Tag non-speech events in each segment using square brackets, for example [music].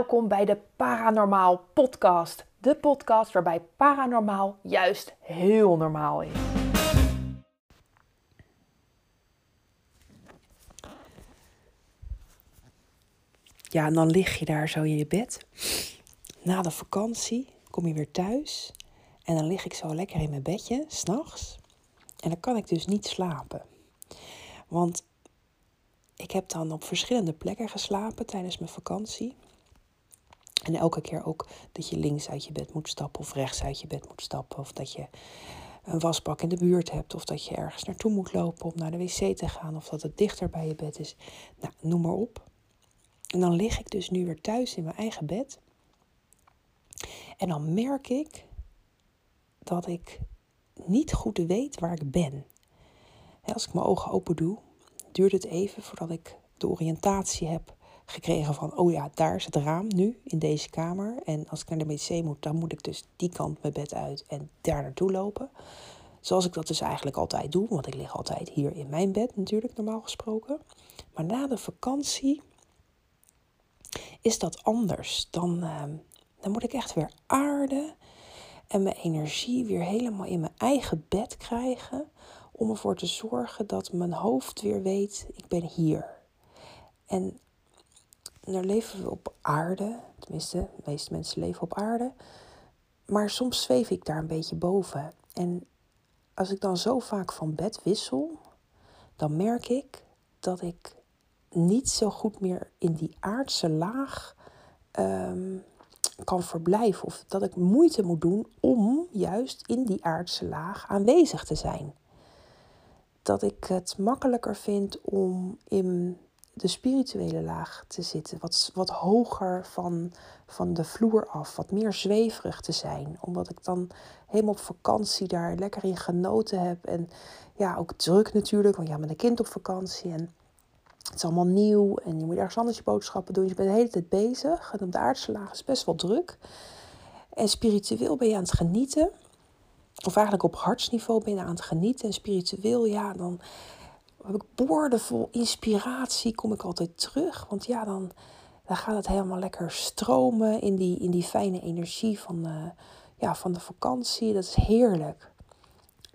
welkom bij de Paranormaal Podcast. De podcast waarbij paranormaal juist heel normaal is. Ja, en dan lig je daar zo in je bed. Na de vakantie kom je weer thuis. En dan lig ik zo lekker in mijn bedje, s'nachts. En dan kan ik dus niet slapen. Want ik heb dan op verschillende plekken geslapen tijdens mijn vakantie. En elke keer ook dat je links uit je bed moet stappen of rechts uit je bed moet stappen. Of dat je een wasbak in de buurt hebt. Of dat je ergens naartoe moet lopen om naar de wc te gaan. Of dat het dichter bij je bed is. Nou, noem maar op. En dan lig ik dus nu weer thuis in mijn eigen bed. En dan merk ik dat ik niet goed weet waar ik ben. Als ik mijn ogen open doe, duurt het even voordat ik de oriëntatie heb gekregen van, oh ja, daar is het raam nu in deze kamer. En als ik naar de wc moet, dan moet ik dus die kant mijn bed uit en daar naartoe lopen. Zoals ik dat dus eigenlijk altijd doe, want ik lig altijd hier in mijn bed natuurlijk, normaal gesproken. Maar na de vakantie is dat anders. Dan, ehm, dan moet ik echt weer aarden en mijn energie weer helemaal in mijn eigen bed krijgen. Om ervoor te zorgen dat mijn hoofd weer weet, ik ben hier. En daar leven we op aarde, tenminste, de meeste mensen leven op aarde. Maar soms zweef ik daar een beetje boven. En als ik dan zo vaak van bed wissel, dan merk ik dat ik niet zo goed meer in die aardse laag ehm, kan verblijven. Of dat ik moeite moet doen om juist in die aardse laag aanwezig te zijn. Dat ik het makkelijker vind om in de spirituele laag te zitten. Wat, wat hoger van, van de vloer af. Wat meer zweverig te zijn. Omdat ik dan helemaal op vakantie daar lekker in genoten heb. En ja, ook druk natuurlijk. Want ja, met een kind op vakantie. En het is allemaal nieuw en je moet ergens anders je boodschappen doen. Je bent de hele tijd bezig. Op de aardse laag is best wel druk. En spiritueel ben je aan het genieten. Of eigenlijk op hartsniveau ben je aan het genieten. En spiritueel, ja, dan heb ik boordevol inspiratie. Kom ik altijd terug. Want ja, dan, dan gaat het helemaal lekker stromen in die, in die fijne energie van, uh, ja, van de vakantie. Dat is heerlijk.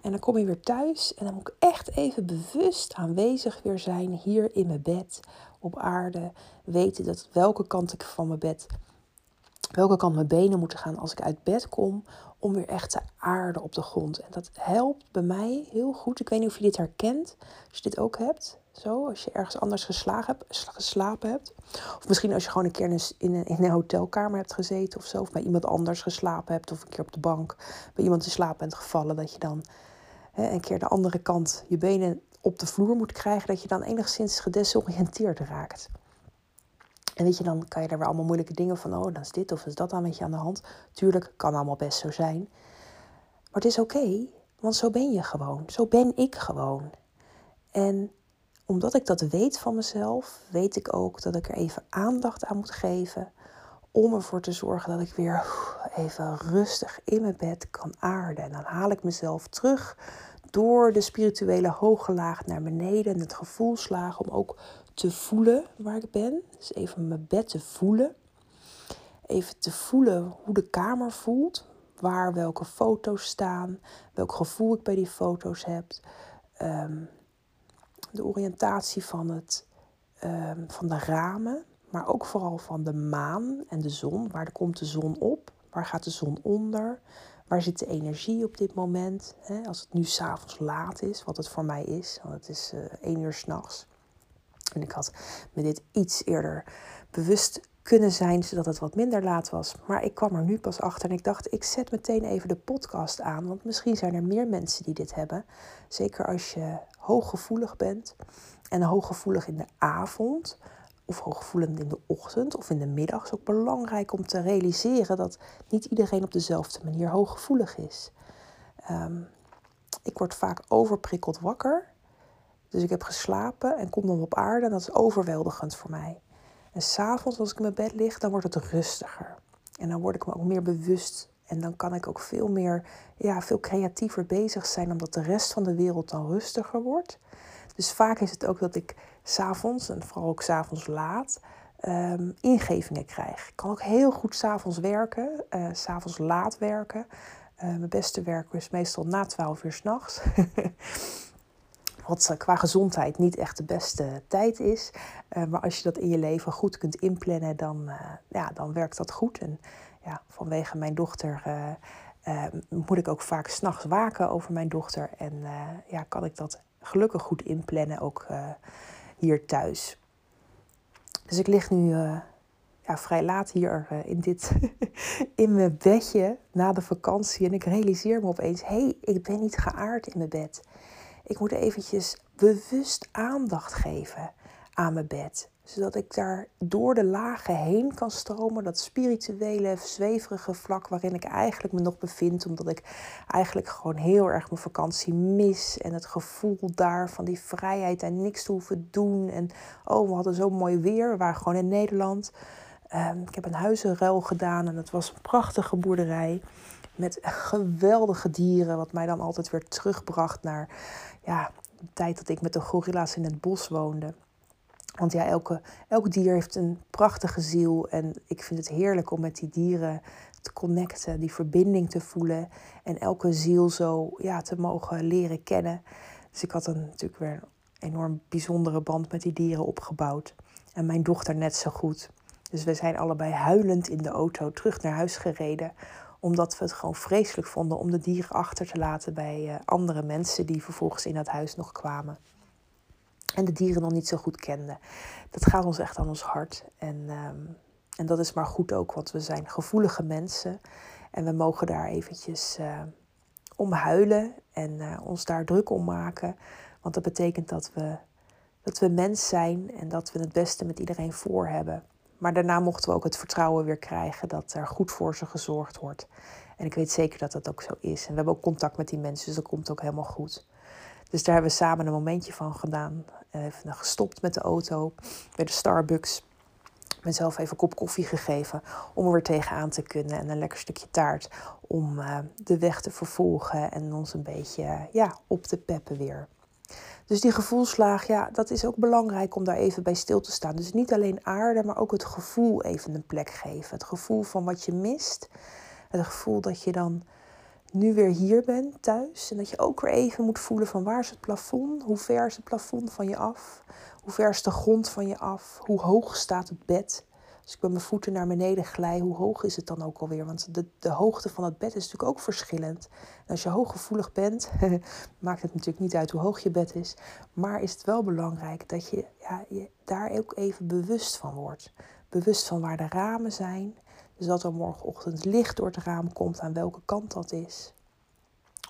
En dan kom je weer thuis en dan moet ik echt even bewust aanwezig weer zijn hier in mijn bed op aarde. Weten dat welke kant ik van mijn bed, welke kant mijn benen moeten gaan als ik uit bed kom. Om weer echt te aarden op de grond. En dat helpt bij mij heel goed. Ik weet niet of je dit herkent. Als je dit ook hebt. Zo, als je ergens anders geslagen hebt, geslapen hebt. Of misschien als je gewoon een keer in een, in een hotelkamer hebt gezeten of zo. Of bij iemand anders geslapen hebt. Of een keer op de bank bij iemand in slaap bent gevallen. Dat je dan een keer de andere kant je benen op de vloer moet krijgen, dat je dan enigszins gedesoriënteerd raakt. En weet je, dan kan je er weer allemaal moeilijke dingen van, oh, dan is dit of is dat dan met je aan de hand. Tuurlijk, kan allemaal best zo zijn. Maar het is oké, want zo ben je gewoon. Zo ben ik gewoon. En omdat ik dat weet van mezelf, weet ik ook dat ik er even aandacht aan moet geven. Om ervoor te zorgen dat ik weer even rustig in mijn bed kan aarden. En dan haal ik mezelf terug door de spirituele hoge laag naar beneden en het gevoelslaag om ook te voelen waar ik ben. Dus even mijn bed te voelen. Even te voelen hoe de kamer voelt. Waar welke foto's staan. Welk gevoel ik bij die foto's heb. Ehm, de oriëntatie van, het, ehm, van de ramen. Maar ook vooral van de maan en de zon. Waar komt de zon op? Waar gaat de zon onder? Waar zit de energie op dit moment? als het nu s'avonds laat is, wat het voor mij is, want het is uh, één uur s'nachts. En ik had me dit iets eerder bewust kunnen zijn, zodat het wat minder laat was. Maar ik kwam er nu pas achter en ik dacht, ik zet meteen even de podcast aan. Want misschien zijn er meer mensen die dit hebben. Zeker als je hooggevoelig bent. En hooggevoelig in de avond of hooggevoelend in de ochtend of in de middag is ook belangrijk om te realiseren dat niet iedereen op dezelfde manier hooggevoelig is. Ehm, ik word vaak overprikkeld wakker. Dus ik heb geslapen en kom dan op aarde en dat is overweldigend voor mij. En s'avonds als ik in mijn bed lig, dan wordt het rustiger. En dan word ik me ook meer bewust. En dan kan ik ook veel meer, ja, veel creatiever bezig zijn, omdat de rest van de wereld dan rustiger wordt. Dus vaak is het ook dat ik s'avonds, en vooral ook s'avonds laat, ehm, ingevingen krijg. Ik kan ook heel goed s'avonds werken, uh, s'avonds laat werken. Uh, mijn beste werk is meestal na 12 uur s'nachts. [laughs] Wat qua gezondheid niet echt de beste tijd is. Uh, maar als je dat in je leven goed kunt inplannen, dan, ja, dan werkt dat goed. En ja, vanwege mijn dochter moet ik ook vaak s'nachts waken over mijn dochter. En ja, kan ik dat gelukkig goed inplannen, ook hier thuis. Dus ik lig nu ja, vrij laat hier in, dit, [laughs] in mijn bedje na de vakantie. En ik realiseer me opeens, hé, hey, ik ben niet geaard in mijn bed. Ik moet eventjes bewust aandacht geven aan mijn bed zodat ik daar door de lagen heen kan stromen. Dat spirituele, zweverige vlak waarin ik eigenlijk me nog bevind. Omdat ik eigenlijk gewoon heel erg mijn vakantie mis. En het gevoel daar van die vrijheid en niks te hoeven doen. En oh, we hadden zo mooi weer. We waren gewoon in Nederland. Um, ik heb een huizenruil gedaan en het was een prachtige boerderij. Met geweldige dieren, wat mij dan altijd weer terugbracht naar ja, de tijd dat ik met de gorilla's in het bos woonde. Want ja, elke, elk dier heeft een prachtige ziel. En ik vind het heerlijk om met die dieren te connecten, die verbinding te voelen. En elke ziel zo ja, te mogen leren kennen. Dus ik had een, natuurlijk weer een enorm bijzondere band met die dieren opgebouwd. En mijn dochter net zo goed. Dus we zijn allebei huilend in de auto terug naar huis gereden. Omdat we het gewoon vreselijk vonden om de dieren achter te laten bij uh, andere mensen die vervolgens in dat huis nog kwamen en de dieren nog niet zo goed kenden. Dat gaat ons echt aan ons hart. En, ehm, en dat is maar goed ook, want we zijn gevoelige mensen. En we mogen daar eventjes uh, om huilen en uh, ons daar druk om maken. Want dat betekent dat we, dat we mens zijn en dat we het beste met iedereen voor hebben. Maar daarna mochten we ook het vertrouwen weer krijgen dat er goed voor ze gezorgd wordt. En ik weet zeker dat dat ook zo is. En we hebben ook contact met die mensen, dus dat komt ook helemaal goed. Dus daar hebben we samen een momentje van gedaan. Even gestopt met de auto bij de Starbucks. Mezelf even een kop koffie gegeven om er weer tegenaan te kunnen. En een lekker stukje taart om uh, de weg te vervolgen en ons een beetje ja, op te peppen weer. Dus die gevoelslaag, ja, dat is ook belangrijk om daar even bij stil te staan. Dus niet alleen aarde, maar ook het gevoel even een plek geven. Het gevoel van wat je mist. Het gevoel dat je dan nu weer hier bent thuis. En dat je ook weer even moet voelen van waar is het plafond? Hoe ver is het plafond van je af? Hoe ver is de grond van je af? Hoe hoog staat het bed? Als ik met mijn voeten naar beneden glij, hoe hoog is het dan ook alweer? Want de, de hoogte van het bed is natuurlijk ook verschillend. En als je hooggevoelig bent, [laughs] maakt het natuurlijk niet uit hoe hoog je bed is. Maar is het wel belangrijk dat je, ja, je daar ook even bewust van wordt. Bewust van waar de ramen zijn. Dus dat er morgenochtend licht door het raam komt, aan welke kant dat is.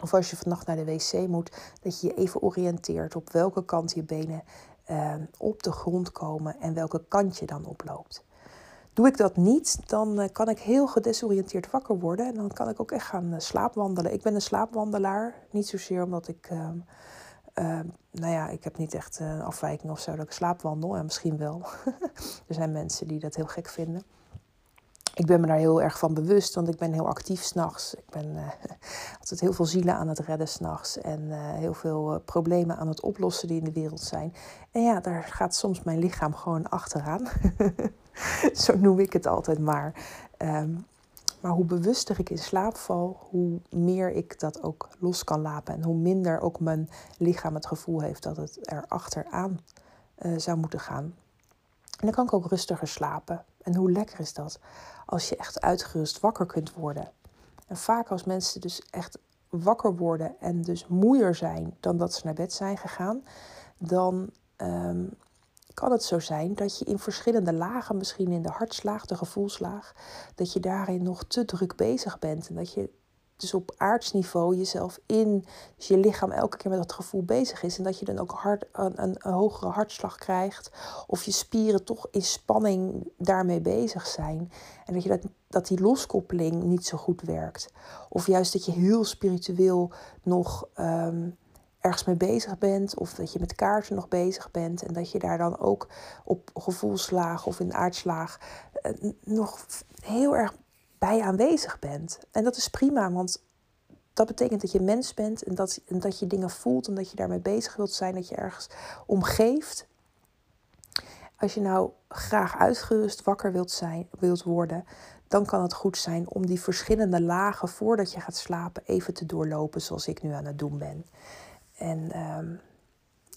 Of als je vannacht naar de wc moet, dat je je even oriënteert op welke kant je benen eh, op de grond komen en welke kant je dan oploopt. Doe ik dat niet, dan uh, kan ik heel gedesoriënteerd wakker worden en dan kan ik ook echt gaan uh, slaapwandelen. Ik ben een slaapwandelaar, niet zozeer omdat ik, ehm, ehm, nou ja, ik heb niet echt een afwijking of zo dat ik slaapwandel, en misschien wel. [laughs] er zijn mensen die dat heel gek vinden ik ben me daar heel erg van bewust, want ik ben heel actief s'nachts. Ik ben altijd heel veel zielen aan het redden s'nachts en uh, heel veel uh, problemen aan het oplossen die in de wereld zijn. En ja, daar gaat soms mijn lichaam gewoon achteraan. [laughs] Zo noem ik het altijd maar. Um, maar hoe bewuster ik in slaap val, hoe meer ik dat ook los kan laten. En hoe minder ook mijn lichaam het gevoel heeft dat het er achteraan zou moeten gaan. En dan kan ik ook rustiger slapen. En hoe lekker is dat? als je echt uitgerust wakker kunt worden. En vaak als mensen dus echt wakker worden en dus moeier zijn dan dat ze naar bed zijn gegaan, dan um, kan het zo zijn dat je in verschillende lagen, misschien in de hartslaag, de gevoelslaag, dat je daarin nog te druk bezig bent en dat je dus op aardsniveau jezelf in, dus je lichaam elke keer met dat gevoel bezig is. En dat je dan ook hard, een, een, hogere hartslag krijgt. Of je spieren toch in spanning daarmee bezig zijn. En dat, je dat, dat die loskoppeling niet zo goed werkt. Of juist dat je heel spiritueel nog um, ergens mee bezig bent. Of dat je met kaarten nog bezig bent. En dat je daar dan ook op gevoelslaag of in aardslaag uh, nog heel erg bij aanwezig bent. En dat is prima, want dat betekent dat je mens bent en dat, dat je dingen voelt en dat je daarmee bezig wilt zijn, dat je ergens omgeeft. als je nou graag uitgerust wakker wilt, zijn, wilt worden, dan kan het goed zijn om die verschillende lagen voordat je gaat slapen even te doorlopen zoals ik nu aan het doen ben. En ehm,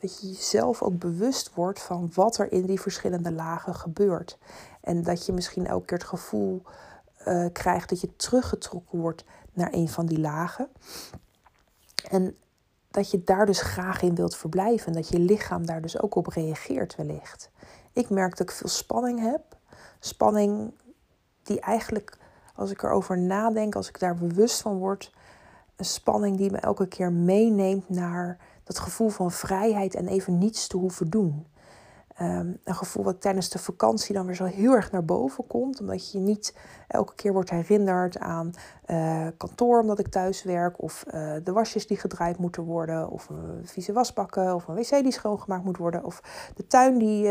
dat je jezelf ook bewust wordt van wat er in die verschillende lagen gebeurt. En dat je misschien elke keer het gevoel uh, krijgt dat je teruggetrokken wordt naar een van die lagen. En dat je daar dus graag in wilt verblijven. En dat je lichaam daar dus ook op reageert wellicht. Ik merk dat ik veel spanning heb. Spanning die eigenlijk, als ik erover nadenk, als ik daar bewust van word, een spanning die me elke keer meeneemt naar dat gevoel van vrijheid en even niets te hoeven doen. Ehm, een gevoel wat tijdens de vakantie dan weer zo heel erg naar boven komt. Omdat je niet elke keer wordt herinnerd aan uh, kantoor omdat ik thuis werk. Of uh, de wasjes die gedraaid moeten worden. Of een vieze wasbakken. Of een wc die schoongemaakt moet worden. Of de tuin die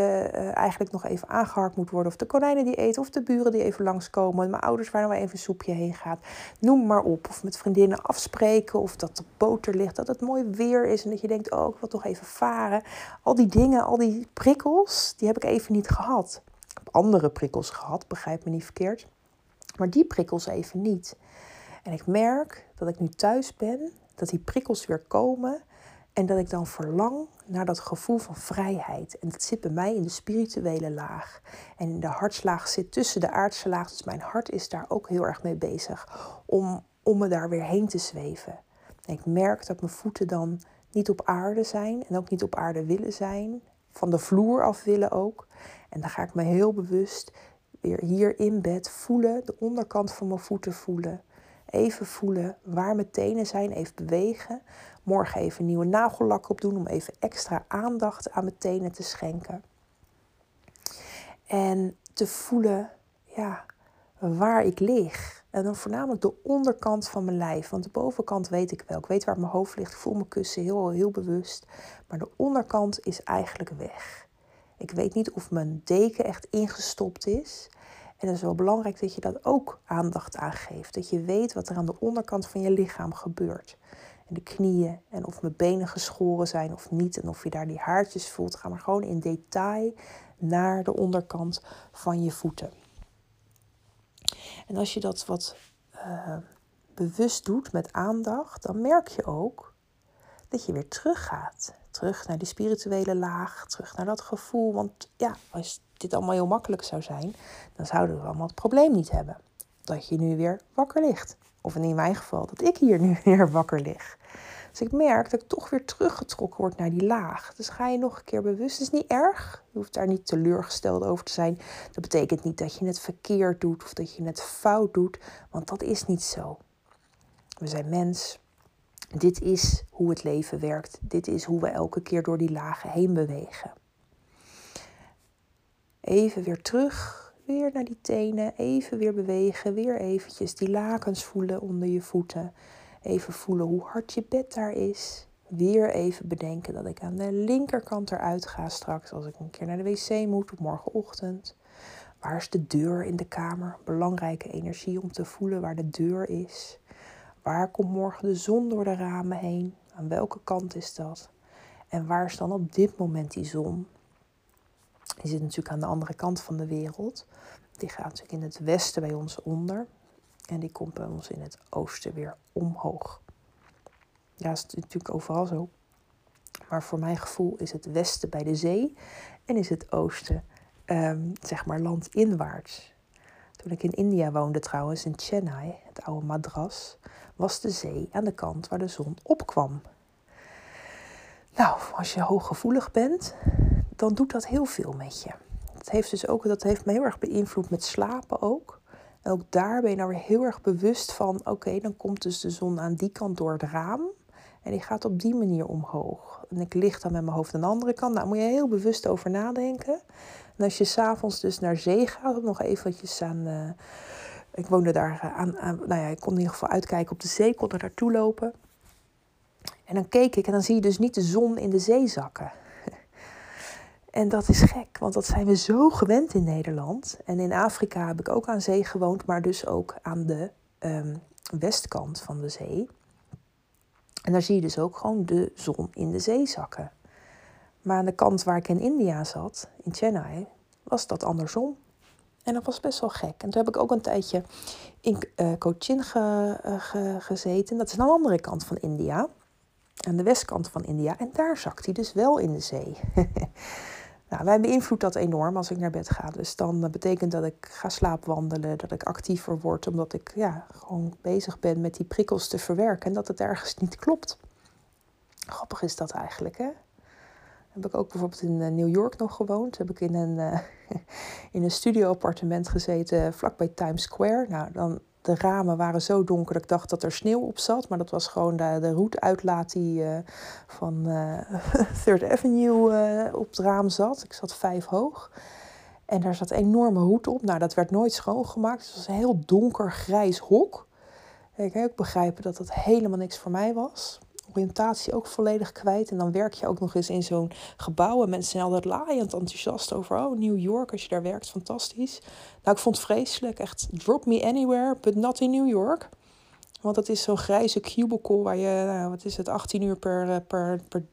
eigenlijk nog even aangeharkt moet worden. Of de konijnen die eten. Of de buren die even langskomen. Mijn ouders waar nog even een soepje heen gaat. Noem maar op. Of met vriendinnen afspreken. Of dat de boter ligt. Dat het mooi weer is. En dat je denkt, oh ik wil toch even varen. Al die dingen, al die prikkels, die heb ik even niet gehad. Ik heb andere prikkels gehad, begrijp me niet verkeerd. Maar die prikkels even niet. En ik merk dat ik nu thuis ben, dat die prikkels weer komen en dat ik dan verlang naar dat gevoel van vrijheid. En dat zit bij mij in de spirituele laag. En de hartslaag zit tussen de aardse laag. Dus mijn hart is daar ook heel erg mee bezig om, om me daar weer heen te zweven. En ik merk dat mijn voeten dan niet op aarde zijn en ook niet op aarde willen zijn. Van de vloer af willen ook. En dan ga ik me heel bewust weer hier in bed voelen, de onderkant van mijn voeten voelen. Even voelen waar mijn tenen zijn, even bewegen. Morgen even nieuwe nagellak op doen om even extra aandacht aan mijn tenen te schenken. En te voelen ja, waar ik lig. En dan voornamelijk de onderkant van mijn lijf. Want de bovenkant weet ik wel. Ik weet waar mijn hoofd ligt. Ik voel mijn kussen heel, heel bewust. Maar de onderkant is eigenlijk weg. Ik weet niet of mijn deken echt ingestopt is. En het is wel belangrijk dat je dat ook aandacht aan geeft. Dat je weet wat er aan de onderkant van je lichaam gebeurt. En de knieën en of mijn benen geschoren zijn of niet. En of je daar die haartjes voelt. Ga maar gewoon in detail naar de onderkant van je voeten. En als je dat wat uh, bewust doet met aandacht, dan merk je ook dat je weer teruggaat. Terug naar die spirituele laag, terug naar dat gevoel. Want ja, als dit allemaal heel makkelijk zou zijn, dan zouden we allemaal het probleem niet hebben. Dat je nu weer wakker ligt. Of in mijn geval, dat ik hier nu [laughs] weer wakker lig. Dus ik merk dat ik toch weer teruggetrokken word naar die laag. Dus ga je nog een keer bewust. Het is niet erg. Je hoeft daar niet teleurgesteld over te zijn. Dat betekent niet dat je het verkeerd doet of dat je het fout doet. Want dat is niet zo. We zijn mens. Dit is hoe het leven werkt. Dit is hoe we elke keer door die lagen heen bewegen. Even weer terug, weer naar die tenen, even weer bewegen, weer eventjes die lakens voelen onder je voeten. Even voelen hoe hard je bed daar is. Weer even bedenken dat ik aan de linkerkant eruit ga straks als ik een keer naar de wc moet morgenochtend. Waar is de deur in de kamer? Belangrijke energie om te voelen waar de deur is. Waar komt morgen de zon door de ramen heen? Aan welke kant is dat? En waar is dan op dit moment die zon? Die zit natuurlijk aan de andere kant van de wereld. Die gaat natuurlijk in het westen bij ons onder. En die komt bij ons in het oosten weer omhoog. Ja, dat is natuurlijk overal zo. Maar voor mijn gevoel is het westen bij de zee en is het oosten, um, zeg maar, landinwaarts. Toen ik in India woonde trouwens, in Chennai, het oude Madras, was de zee aan de kant waar de zon opkwam. Nou, als je hooggevoelig bent, dan doet dat heel veel met je. Dat heeft, dus ook, dat heeft me heel erg beïnvloed met slapen ook. En ook daar ben je nou weer heel erg bewust van: oké, dan komt dus de zon aan die kant door het raam. En die gaat op die manier omhoog. En ik lig dan met mijn hoofd aan de andere kant. Nou, moet je heel bewust over nadenken. En als je s'avonds dus naar zee gaat, nog eventjes aan. Uh, ik woonde daar eh, aan, aan, Nou ja, ik kon in ieder geval uitkijken op de zee, kon er naartoe lopen. En dan keek ik en dan zie je dus niet de zon in de zee zakken. En dat is gek, want dat zijn we zo gewend in Nederland. En in Afrika heb ik ook aan zee gewoond, maar dus ook aan de um, westkant van de zee. En daar zie je dus ook gewoon de zon in de zee zakken. Maar aan de kant waar ik in India zat, in Chennai, was dat andersom. En dat was best wel gek. En toen heb ik ook een tijdje in uh, Cochin ge, uh, gezeten. Dat is aan de andere kant van India. Aan de westkant van India. En daar zakt hij dus wel in de zee. [laughs] nou, wij beïnvloedt dat enorm als ik naar bed ga. Dus dan uh, betekent dat ik ga slaapwandelen. Dat ik actiever word. Omdat ik ja, gewoon bezig ben met die prikkels te verwerken. En dat het ergens niet klopt. Grappig is dat eigenlijk, hè? Heb ik ook bijvoorbeeld in New York nog gewoond. Heb ik in een [laughs] in een studio-appartement gezeten vlakbij Times Square. Nou, dan, de ramen waren zo donker dat ik dacht dat er sneeuw op zat. Maar dat was gewoon de, de roeteuitlaat die uh, van uh, [laughs] Third Avenue uh, op het raam zat. Ik zat vijf hoog. En daar zat een enorme hoed op. Nou, dat werd nooit schoongemaakt. Het was een heel donker grijs hok. Ik kan ook begrijpen dat dat helemaal niks voor mij was oriëntatie ook volledig kwijt. En dan werk je ook nog eens in zo'n gebouw. En mensen zijn altijd laaiend enthousiast over, oh, New York, als je daar werkt, fantastisch. Nou, ik vond het vreselijk. Echt, drop me anywhere, but not in New York. Want het is zo'n grijze cubicle waar je, nou, wat is het, 18 uur eh, per, per, per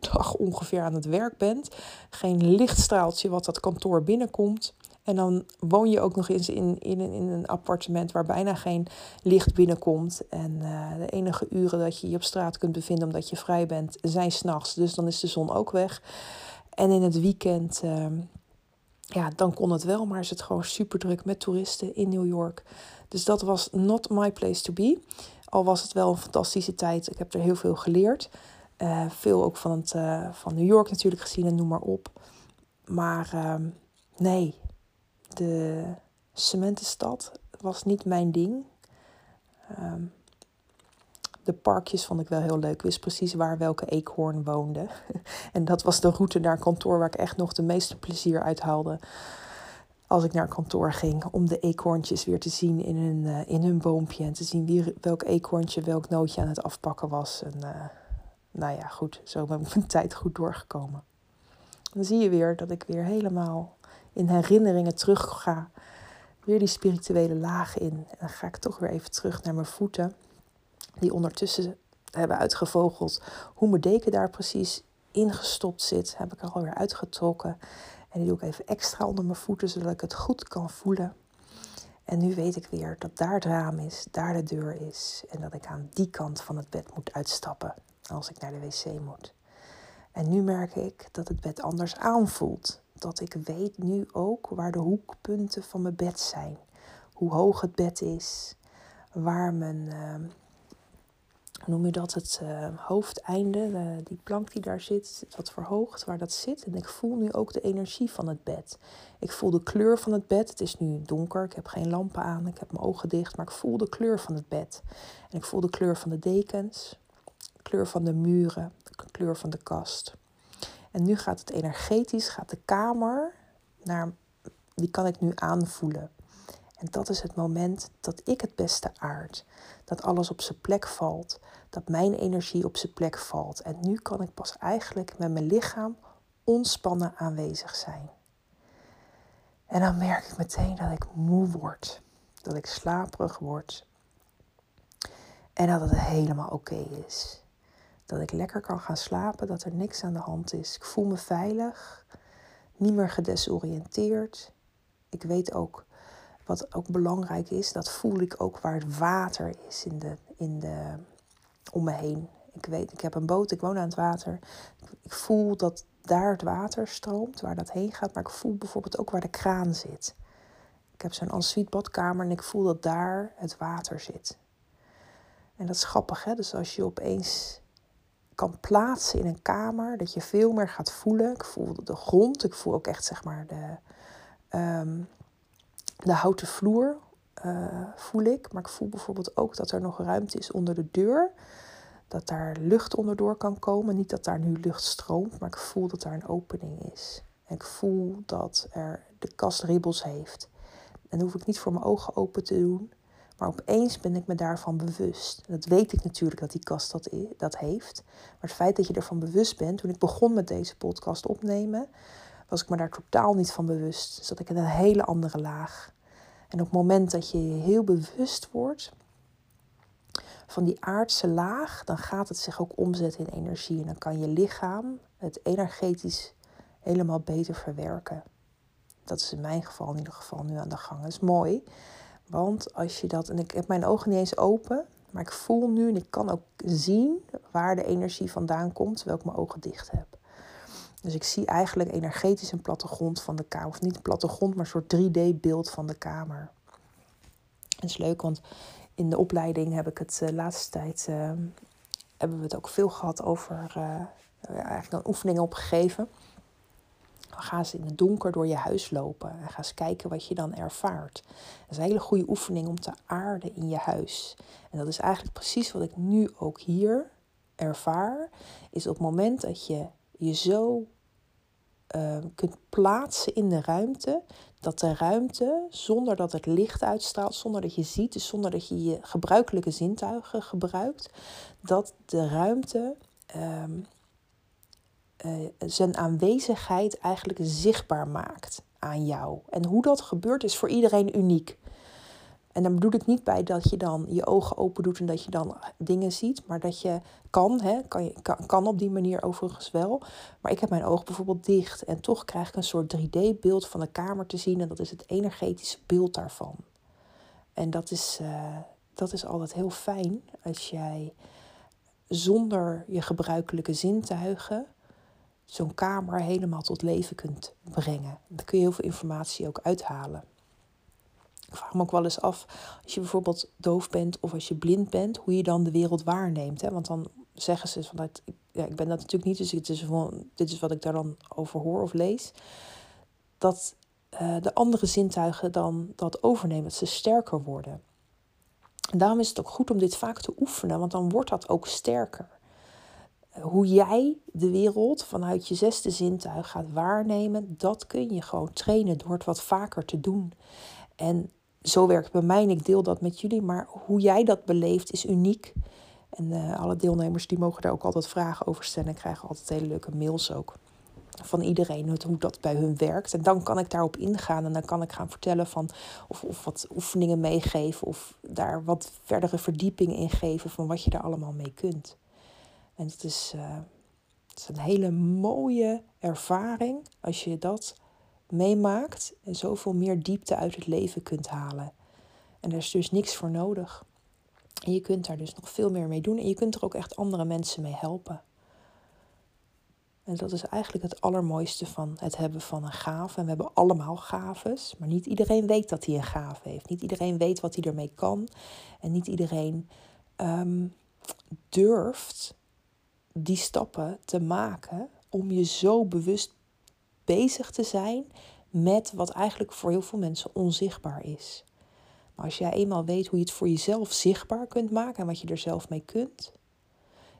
dag ongeveer aan het werk bent. Geen lichtstraaltje wat dat kantoor binnenkomt. En dan woon je ook nog eens in, in, in een appartement waar bijna geen licht binnenkomt. En uh, de enige uren dat je je op straat kunt bevinden omdat je vrij bent, zijn s'nachts. Dus dan is de zon ook weg. En in het weekend, uh, ja, dan kon het wel, maar is het gewoon super druk met toeristen in New York. Dus dat was not my place to be. Al was het wel een fantastische tijd. Ik heb er heel veel geleerd. Uh, veel ook van, het, uh, van New York natuurlijk gezien en noem maar op. Maar ehm, nee, de cementenstad was niet mijn ding. Ehm, de parkjes vond ik wel heel leuk. Ik wist precies waar welke eekhoorn woonde. [laughs] en dat was de route naar kantoor waar ik echt nog de meeste plezier uit haalde. Als ik naar kantoor ging, om de eekhoorntjes weer te zien in hun, uh, in hun boompje. En te zien wie, welk eekhoorntje welk nootje aan het afpakken was. En uh, nou ja, goed, zo ben ik mijn [laughs] tijd goed doorgekomen. Dan zie je weer dat ik weer helemaal in herinneringen terug ga. Weer die spirituele laag in. En dan ga ik toch weer even terug naar mijn voeten. Die ondertussen hebben uitgevogeld hoe mijn deken daar precies ingestopt zit. Heb ik er alweer uitgetrokken. En die doe ik even extra onder mijn voeten, zodat ik het goed kan voelen. En nu weet ik weer dat daar het raam is, daar de deur is. En dat ik aan die kant van het bed moet uitstappen als ik naar de wc moet. En nu merk ik dat het bed anders aanvoelt dat ik weet nu ook waar de hoekpunten van mijn bed zijn. Hoe hoog het bed is, waar mijn, uh, noem je dat, het uh, hoofdeinde, die plank die daar zit, wat verhoogd, waar dat zit. En ik voel nu ook de energie van het bed. Ik voel de kleur van het bed. Het is nu donker, ik heb geen lampen aan, ik heb mijn ogen dicht, maar ik voel de kleur van het bed. En ik voel de kleur van de dekens, de kleur van de muren, de kleur van de kast. En nu gaat het energetisch, gaat de kamer naar, die kan ik nu aanvoelen. En dat is het moment dat ik het beste aard. Dat alles op zijn plek valt. Dat mijn energie op zijn plek valt. En nu kan ik pas eigenlijk met mijn lichaam ontspannen aanwezig zijn. En dan merk ik meteen dat ik moe word. Dat ik slaperig word. En dat het helemaal oké is. Dat ik lekker kan gaan slapen, dat er niks aan de hand is. Ik voel me veilig, niet meer gedesoriënteerd. Ik weet ook wat ook belangrijk is, dat voel ik ook waar het water is in de, in de, om me heen. Ik weet, ik heb een boot, ik woon aan het water. Ik voel dat daar het water stroomt, waar dat heen gaat. Maar ik voel bijvoorbeeld ook waar de kraan zit. Ik heb zo'n ensuite badkamer en ik voel dat daar het water zit. En dat is grappig, hè? Dus als je opeens kan plaatsen in een kamer. Dat je veel meer gaat voelen. Ik voel de grond. Ik voel ook echt zeg maar de, um, de houten vloer. Uh, voel ik. Maar ik voel bijvoorbeeld ook dat er nog ruimte is onder de deur. Dat daar lucht onderdoor kan komen. Niet dat daar nu lucht stroomt. Maar ik voel dat daar een opening is. Ik voel dat er de kast ribbels heeft. En hoef ik niet voor mijn ogen open te doen. Maar opeens ben ik me daarvan bewust. Dat weet ik natuurlijk dat die kast dat, dat heeft. Maar het feit dat je ervan bewust bent, toen ik begon met deze podcast opnemen, was ik me daar totaal niet van bewust. Zat ik in een hele andere laag. En op het moment dat je je heel bewust wordt van die aardse laag, dan gaat het zich ook omzetten in energie. En dan kan je lichaam het energetisch helemaal beter verwerken. Dat is in mijn geval in ieder geval nu aan de gang. Dat is mooi. Want als je dat, en ik heb mijn ogen niet eens open, maar ik voel nu en ik kan ook zien waar de energie vandaan komt terwijl ik mijn ogen dicht heb. Dus ik zie eigenlijk energetisch een plattegrond van de kamer. Of niet een plattegrond, maar een soort 3D-beeld van de kamer. Dat is leuk, want in de opleiding heb ik het de eh, laatste tijd... Uh, hebben we het ook veel gehad over... Uh, eigenlijk een oefening opgegeven. Gaan ze in het donker door je huis lopen. En ga eens kijken wat je dan ervaart. Dat is een hele goede oefening om te aarden in je huis. En dat is eigenlijk precies wat ik nu ook hier ervaar. Is op het moment dat je je zo uh, kunt plaatsen in de ruimte, dat de ruimte, zonder dat het licht uitstraalt, zonder dat je ziet, dus zonder dat je je gebruikelijke zintuigen gebruikt, dat de ruimte uh, zijn aanwezigheid eigenlijk zichtbaar maakt aan jou. En hoe dat gebeurt is voor iedereen uniek. En dan bedoel ik niet bij dat je dan je ogen open doet en dat je dan dingen ziet, maar dat je kan, hè, kan, kan, op die manier overigens wel. Maar ik heb mijn ogen bijvoorbeeld dicht en toch krijg ik een soort 3D-beeld van de kamer te zien en dat is het energetische beeld daarvan. En dat is, uh, dat is altijd heel fijn als jij zonder je gebruikelijke zintuigen zo'n kamer helemaal tot leven kunt brengen. Daar kun je heel veel informatie ook uithalen. Ik vraag me ook wel eens af, als je bijvoorbeeld doof bent of als je blind bent, hoe je dan de wereld waarneemt. Hè? Want dan zeggen ze van dat, ja, ik ben dat natuurlijk niet, dus het is gewoon, dit is wat ik daar dan over hoor of lees. Dat uh, de andere zintuigen dan dat overnemen, dat ze sterker worden. En daarom is het ook goed om dit vaak te oefenen, want dan wordt dat ook sterker. Hoe jij de wereld vanuit je zesde zintuig gaat waarnemen, dat kun je gewoon trainen door het wat vaker te doen. En zo werkt bij mij en ik deel dat met jullie. Maar hoe jij dat beleeft is uniek. En uh, alle deelnemers die mogen daar ook altijd vragen over stellen. En krijgen altijd hele leuke mails ook. Van iedereen, hoe dat bij hun werkt. En dan kan ik daarop ingaan. En dan kan ik gaan vertellen van of, of wat oefeningen meegeven. Of daar wat verdere verdieping in geven van wat je daar allemaal mee kunt. En het is, uh, het is een hele mooie ervaring als je dat meemaakt en zoveel meer diepte uit het leven kunt halen. En er is dus niks voor nodig. En je kunt daar dus nog veel meer mee doen en je kunt er ook echt andere mensen mee helpen. En dat is eigenlijk het allermooiste van het hebben van een gave. En we hebben allemaal gaves, maar niet iedereen weet dat hij een gave heeft. Niet iedereen weet wat hij ermee kan. En niet iedereen um, durft die stappen te maken om je zo bewust bezig te zijn met wat eigenlijk voor heel veel mensen onzichtbaar is. Maar als jij eenmaal weet hoe je het voor jezelf zichtbaar kunt maken en wat je er zelf mee kunt,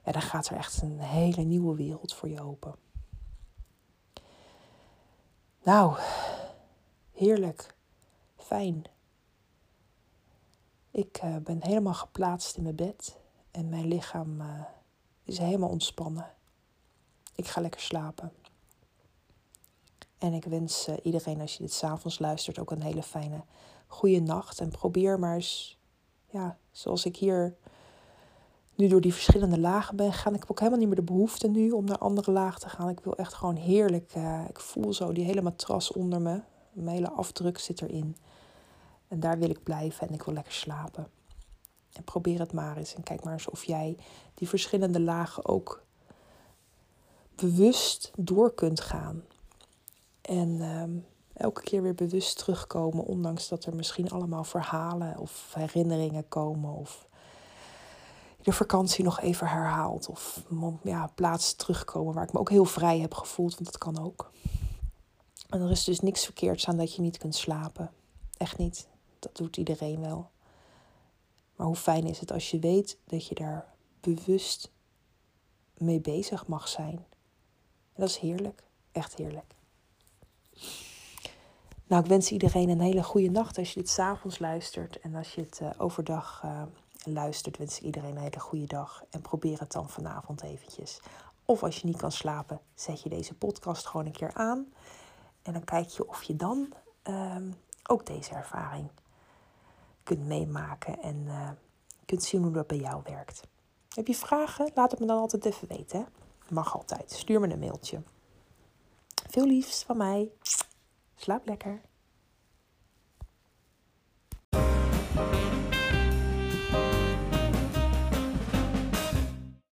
ja, dan gaat er echt een hele nieuwe wereld voor je open. Nou, heerlijk, fijn. Ik uh, ben helemaal geplaatst in mijn bed en mijn lichaam uh, is helemaal ontspannen. Ik ga lekker slapen. En ik wens uh, iedereen, als je dit s'avonds luistert, ook een hele fijne goede nacht. En probeer maar eens, ja, zoals ik hier nu door die verschillende lagen ben gegaan. Ik heb ook helemaal niet meer de behoefte nu om naar andere lagen te gaan. Ik wil echt gewoon heerlijk, uh, ik voel zo die hele matras onder me. Mijn hele afdruk zit erin. En daar wil ik blijven en ik wil lekker slapen. En probeer het maar eens. En kijk maar eens of jij die verschillende lagen ook bewust door kunt gaan. En ehm, elke keer weer bewust terugkomen, ondanks dat er misschien allemaal verhalen of herinneringen komen. Of de vakantie nog even herhaalt. Of ja, plaatsen terugkomen waar ik me ook heel vrij heb gevoeld, want dat kan ook. En er is dus niks verkeerds aan dat je niet kunt slapen. Echt niet. Dat doet iedereen wel. Maar hoe fijn is het als je weet dat je daar bewust mee bezig mag zijn. Dat is heerlijk. Echt heerlijk. Nou, ik wens iedereen een hele goede nacht als je dit s'avonds luistert. En als je het uh, overdag uh, luistert, wens ik iedereen een hele goede dag. En probeer het dan vanavond eventjes. Of als je niet kan slapen, zet je deze podcast gewoon een keer aan. En dan kijk je of je dan uh, ook deze ervaring kunt meemaken en uh, kunt zien hoe dat bij jou werkt. Heb je vragen? Laat het me dan altijd even weten. Hè? Mag altijd. Stuur me een mailtje. Veel liefs van mij. Slaap lekker.